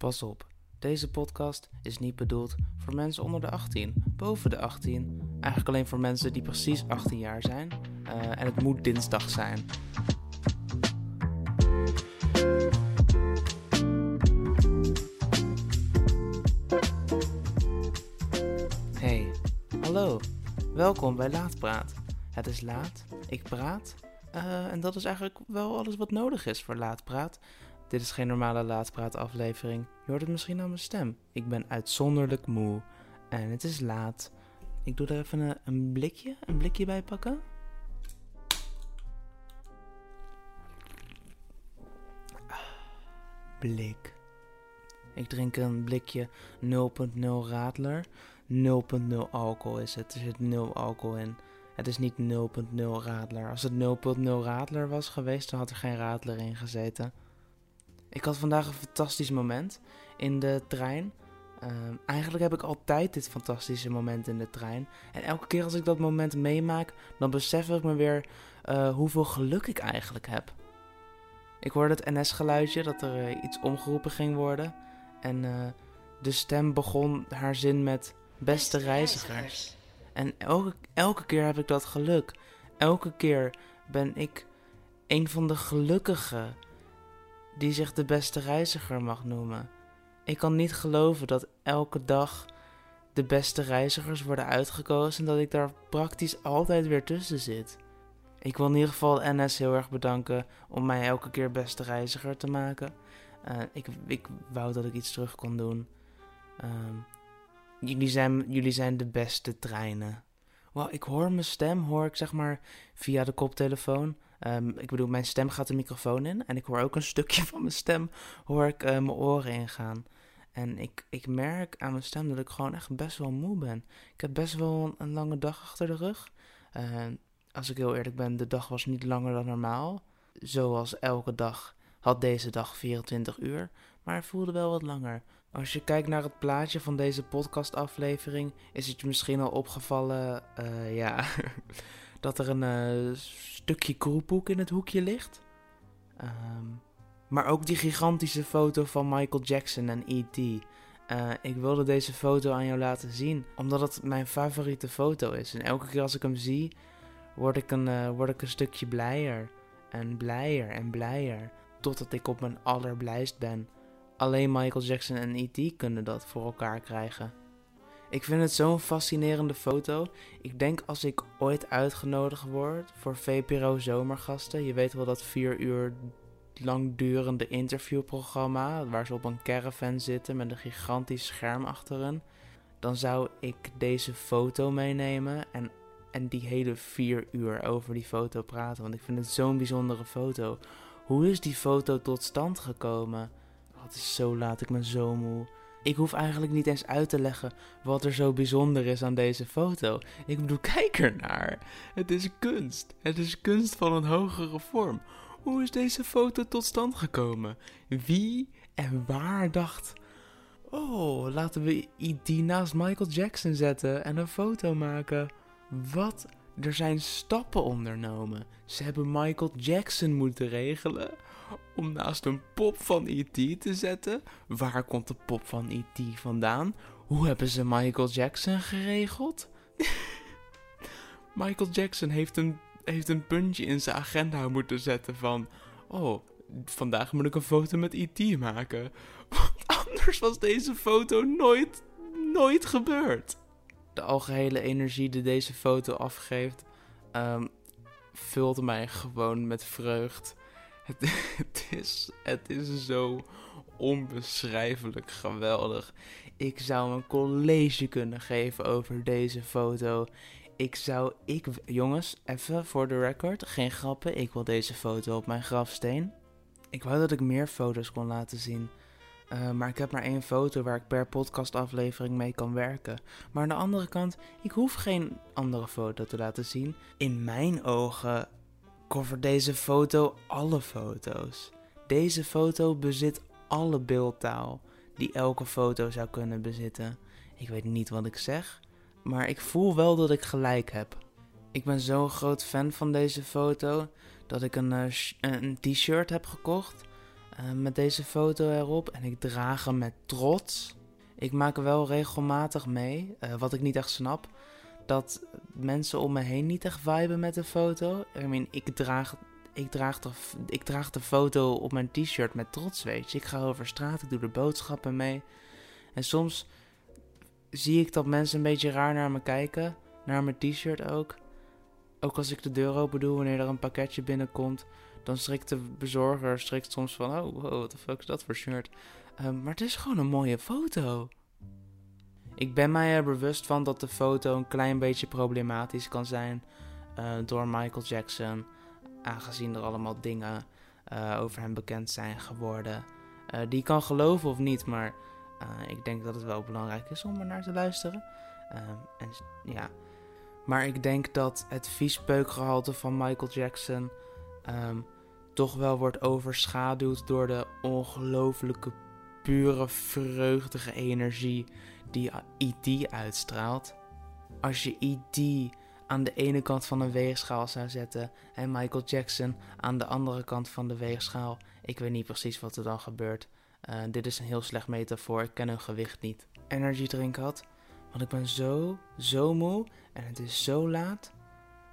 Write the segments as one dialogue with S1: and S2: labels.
S1: Pas op, deze podcast is niet bedoeld voor mensen onder de 18, boven de 18. Eigenlijk alleen voor mensen die precies 18 jaar zijn. Uh, en het moet dinsdag zijn. Hey, hallo. Welkom bij Laatpraat. Het is laat, ik praat. Uh, en dat is eigenlijk wel alles wat nodig is voor Laatpraat. Dit is geen normale laatpraat aflevering. Je hoort het misschien aan mijn stem. Ik ben uitzonderlijk moe. En het is laat. Ik doe er even een, een blikje, een blikje bij pakken. Blik. Ik drink een blikje 0.0 Radler. 0.0 alcohol is het. Er zit 0 alcohol in. Het is niet 0.0 Radler. Als het 0.0 Radler was geweest, dan had er geen Radler in gezeten. Ik had vandaag een fantastisch moment in de trein. Ehm, eigenlijk heb ik altijd dit fantastische moment in de trein. En elke keer als ik dat moment meemaak, dan besef ik me weer uh, hoeveel geluk ik eigenlijk heb. Ik hoorde het NS-geluidje dat er uh, iets omgeroepen ging worden. En uh, de stem begon haar zin met beste reizigers. En elke, elke keer heb ik dat geluk. Elke keer ben ik een van de gelukkigen die zich de beste reiziger mag noemen. Ik kan niet geloven dat elke dag de beste reizigers worden uitgekozen en dat ik daar praktisch altijd weer tussen zit. Ik wil in ieder geval NS heel erg bedanken om mij elke keer beste reiziger te maken. Uh, ik, ik wou dat ik iets terug kon doen. Uh, jullie, zijn, jullie zijn de beste treinen. Wow, ik hoor mijn stem, hoor ik zeg maar via de koptelefoon. Um, ik bedoel, mijn stem gaat de microfoon in en ik hoor ook een stukje van mijn stem, hoor ik uh, mijn oren ingaan. En ik, ik merk aan mijn stem dat ik gewoon echt best wel moe ben. Ik heb best wel een, lange dag achter de rug. Als ik heel eerlijk ben, de dag was niet langer dan normaal. Zoals elke dag had deze dag 24 uur, maar voelde wel wat langer. Als je kijkt naar het plaatje van deze podcastaflevering, is het je misschien al opgevallen, uh, ja, dat er een uh, stukje kroepoek in het hoekje ligt. Um, maar ook die gigantische foto van Michael Jackson en E.T. Uh, ik wilde deze foto aan jou laten zien, omdat het mijn favoriete foto is. En elke keer als ik hem zie, word ik een, word ik een stukje blijer. En blijer en blijer. Totdat ik op mijn allerblijst ben. Alleen Michael Jackson en E.T. kunnen dat voor elkaar krijgen. Ik vind het zo'n fascinerende foto. Ik denk als ik ooit uitgenodigd word voor VPRO Zomergasten. Je weet wel dat vier uur langdurende interviewprogramma. Waar ze op een caravan zitten met een gigantisch scherm achter Dan zou ik deze foto meenemen en, en die hele vier uur over die foto praten. Want ik vind het zo'n bijzondere foto. Hoe is die foto tot stand gekomen? Het is zo laat, ik ben zo moe. Ik hoef eigenlijk niet eens uit te leggen wat er zo bijzonder is aan deze foto. Ik bedoel, kijk ernaar. Het is kunst. Het is kunst van een hogere vorm. Hoe is deze foto tot stand gekomen? Wie en waar dacht... Oh, laten we die naast Michael Jackson zetten en een foto maken. Wat? Er zijn stappen ondernomen. Ze hebben Michael Jackson moeten regelen om naast een pop van E.T. te zetten. Waar komt de pop van E.T. vandaan? Hoe hebben ze Michael Jackson geregeld? Michael Jackson heeft een, heeft een puntje in zijn agenda moeten zetten van... Oh, vandaag moet ik een foto met E.T. maken. Want anders was deze foto nooit, nooit gebeurd. De algehele energie die deze foto afgeeft... Um, vult mij gewoon met vreugd. Het, het, is, het is zo onbeschrijfelijk geweldig. Ik zou een college kunnen geven over deze foto. Ik zou, ik, jongens, even voor de record, geen grappen. Ik wil deze foto op mijn grafsteen. Ik wou dat ik meer foto's kon laten zien. Uh, maar ik heb maar één foto waar ik per podcastaflevering mee kan werken. Maar aan de andere kant, ik hoef geen andere foto te laten zien. In mijn ogen cover deze foto alle foto's. Deze foto bezit alle beeldtaal die elke foto zou kunnen bezitten. Ik weet niet wat ik zeg, maar ik voel wel dat ik gelijk heb. Ik ben zo'n groot fan van deze foto dat ik een, uh, een t-shirt heb gekocht. eh, met deze foto erop en ik draag hem met trots. Ik maak wel regelmatig mee, uh, wat ik niet echt snap, dat mensen om me heen niet echt viben met de foto. Ik draag, ik draag, de, ik draag de foto op mijn t-shirt met trots, weet je. Ik ga over straat, ik doe de boodschappen mee. En soms zie ik dat mensen een beetje raar naar me kijken, naar mijn t-shirt ook. Ook als ik de deur open doe wanneer er een pakketje binnenkomt, dan strikt de bezorger soms van: Oh, wat de fuck is dat voor shirt? Um, maar het is gewoon een mooie foto. Ik ben mij er bewust van dat de foto een klein beetje problematisch kan zijn uh, door Michael Jackson, aangezien er allemaal dingen uh, over hem bekend zijn geworden. Uh, die kan geloven of niet, maar ik denk dat het wel belangrijk is om er naar te luisteren. Ehm, en ja. Maar ik denk dat het viespeukgehalte van Michael Jackson um, toch wel wordt overschaduwd door de ongelooflijke pure vreugdige energie die E.T. uitstraalt. Als je E.T. aan de ene kant van een weegschaal zou zetten en Michael Jackson aan de andere kant van de weegschaal, ik weet niet precies wat er dan gebeurt. Uh, dit is een heel slecht metafoor, ik ken hun gewicht niet. Energy drink had, want ik ben zo, zo moe en het is zo laat.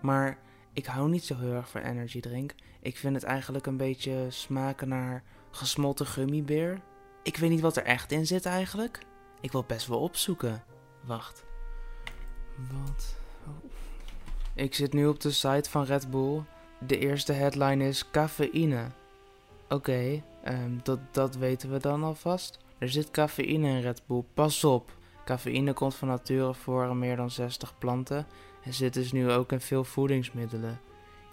S1: Maar ik hou niet zo heel erg van energy drink. Ik vind het eigenlijk een beetje smaken naar gesmolten gummibeer. Ik weet niet wat er echt in zit eigenlijk. Ik wil best wel opzoeken. Wacht. Wat? Ik zit nu op de site van Red Bull. De eerste headline is cafeïne. Oké, um, dat, dat weten we dan alvast. Er zit cafeïne in Red Bull. Pas op. Cafeïne komt van nature voor meer dan 60 planten en zit dus nu ook in veel voedingsmiddelen.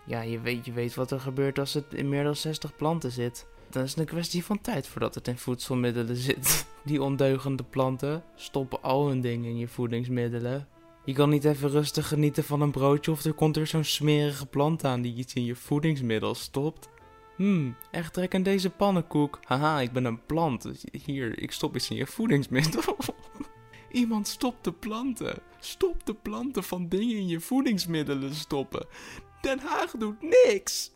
S1: Ja, je weet, je weet wat er gebeurt als het in meer dan 60 planten zit. Dan is een kwestie van tijd voordat het in voedselmiddelen zit. Die ondeugende planten stoppen al hun dingen in je voedingsmiddelen. Je kan niet even rustig genieten van een broodje of er komt er zo'n smerige plant aan die iets in je voedingsmiddel stopt. Hmm, echt trek in deze pannenkoek. Haha, ik ben een plant. Hier, ik stop iets in je voedingsmiddel. Iemand stopt de planten. Stop de planten van dingen in je voedingsmiddelen stoppen. Den Haag doet niks.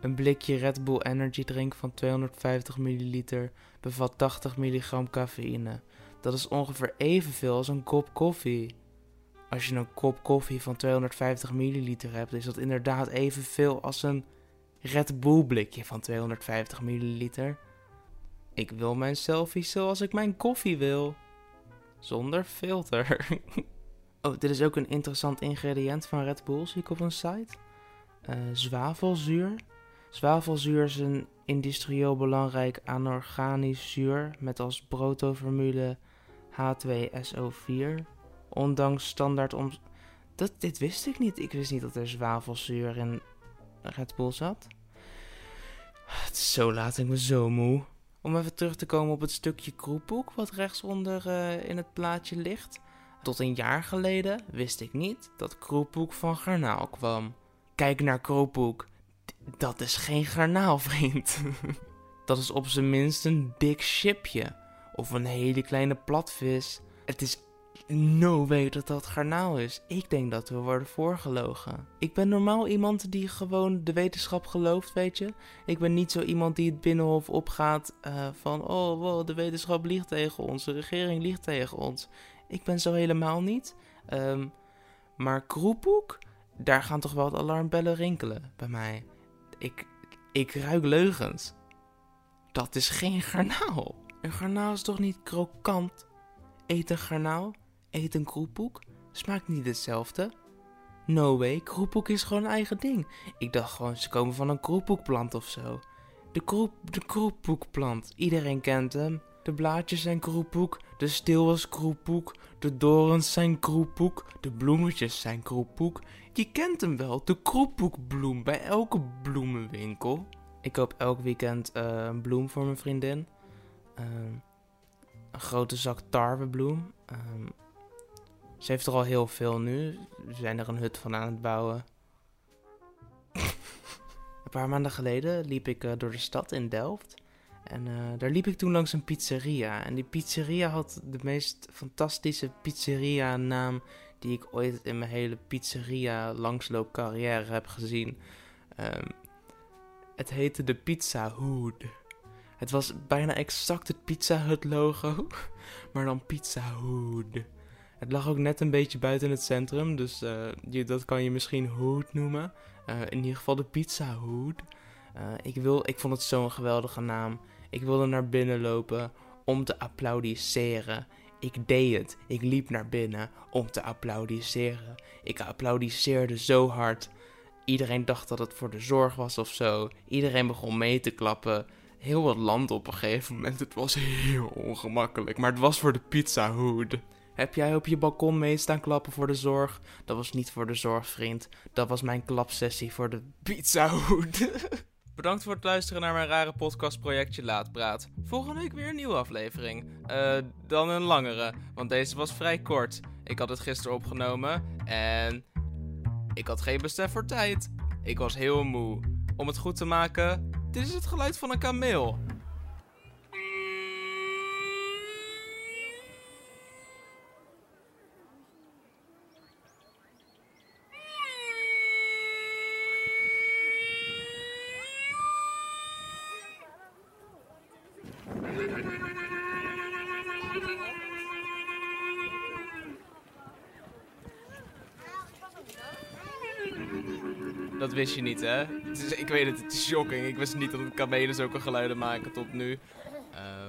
S1: Een blikje Red Bull Energy Drink van 250 ml bevat 80 mg cafeïne. Dat is ongeveer evenveel als een kop koffie. Als je een kop koffie van 250 ml hebt, is dat inderdaad evenveel als een Red Bull blikje van 250 ml. Ik wil mijn selfies zoals ik mijn koffie wil. Zonder filter. oh, dit is ook een interessant ingrediënt van Red Bull, zie ik op een site. Uh, zwavelzuur. Zwavelzuur is een industrieel belangrijk anorganisch zuur met als protoformule H2SO4. Ondanks standaard om. Dat, dit wist ik niet. Ik wist niet dat er zwavelzuur in Red Bull zat. Het is zo laat, ik ben zo moe. Om even terug te komen op het stukje kroephoek wat rechtsonder uh, in het plaatje ligt. Tot een jaar geleden wist ik niet dat kroephoek van garnaal kwam. Kijk naar kroephoek. Dat is geen garnaal, vriend. dat is op zijn minst een dik chipje. Of een hele kleine platvis. Het is no way dat dat garnaal is. Ik denk dat we worden voorgelogen. Ik ben normaal iemand die gewoon de wetenschap gelooft, weet je. Ik ben niet zo iemand die het binnenhof opgaat uh, van... Oh, wow, de wetenschap liegt tegen ons, de regering liegt tegen ons. Ik ben zo helemaal niet. Um, maar kroephoek, daar gaan toch wel de alarmbellen rinkelen bij mij. Ik, ik ruik leugens. Dat is geen garnaal. Een garnaal is toch niet krokant? Eet een garnaal? Eet een kroephoek? Smaakt niet hetzelfde? No way, kroephoek is gewoon een eigen ding. Ik dacht gewoon, ze komen van een kroephoekplant of zo. De, kroep, de iedereen kent hem. De blaadjes zijn kroephoek, de steel is kroephoek, de dorens zijn kroephoek, de bloemetjes zijn kroephoek. Je kent hem wel, de kroephoekbloem bij elke bloemenwinkel. Ik koop elk weekend uh, een bloem voor mijn vriendin. Uh, een grote zak tarwebloem. Uh, ze heeft er al heel veel nu. We zijn er een hut van aan het bouwen. een paar maanden geleden liep ik uh, door de stad in Delft. En uh, daar liep ik toen langs een pizzeria. En die pizzeria had de meest fantastische pizzeria naam die ik ooit in mijn hele pizzeria langsloop carrière heb gezien. Um, Het heette de Pizza Hood. Het was bijna exact het Pizza Hut logo, maar dan Pizza Hood. Het lag ook net een beetje buiten het centrum, dus je, dat kan je misschien Hood noemen. Uh, in ieder geval de Pizza Hood. Ik, wil, ik vond het zo'n geweldige naam. Ik wilde naar binnen lopen om te applaudisseren. Ik deed het. Ik liep naar binnen om te applaudisseren. Ik applaudisseerde zo hard. Iedereen dacht dat het voor de zorg was of zo. Iedereen begon mee te klappen. Heel wat land op een gegeven moment. Het was heel ongemakkelijk, maar het was voor de Pizza Hood. Heb jij op je balkon mee staan klappen voor de zorg? Dat was niet voor de zorg, vriend. Dat was mijn klapsessie voor de Pizza Hood. Bedankt voor het luisteren naar mijn rare podcastprojectje Laatpraat. Volgende week weer een nieuwe aflevering. Uh, dan een langere, want deze was vrij kort. Ik had het gisteren opgenomen en ik had geen besef voor tijd. Ik was heel moe. Om het goed te maken, dit is het geluid van een kameel. Dat wist je niet, hè? Ik weet het, het is shocking. Ik wist niet dat kamelen zulke geluiden maken tot nu.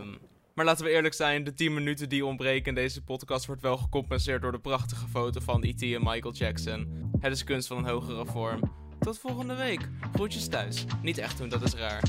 S1: Um, maar laten we eerlijk zijn, de 10 minuten die ontbreken in deze podcast wordt wel gecompenseerd door de prachtige foto van E.T. en Michael Jackson. Het is kunst van een hogere vorm. Tot volgende week. Groetjes thuis. Niet echt doen, dat is raar.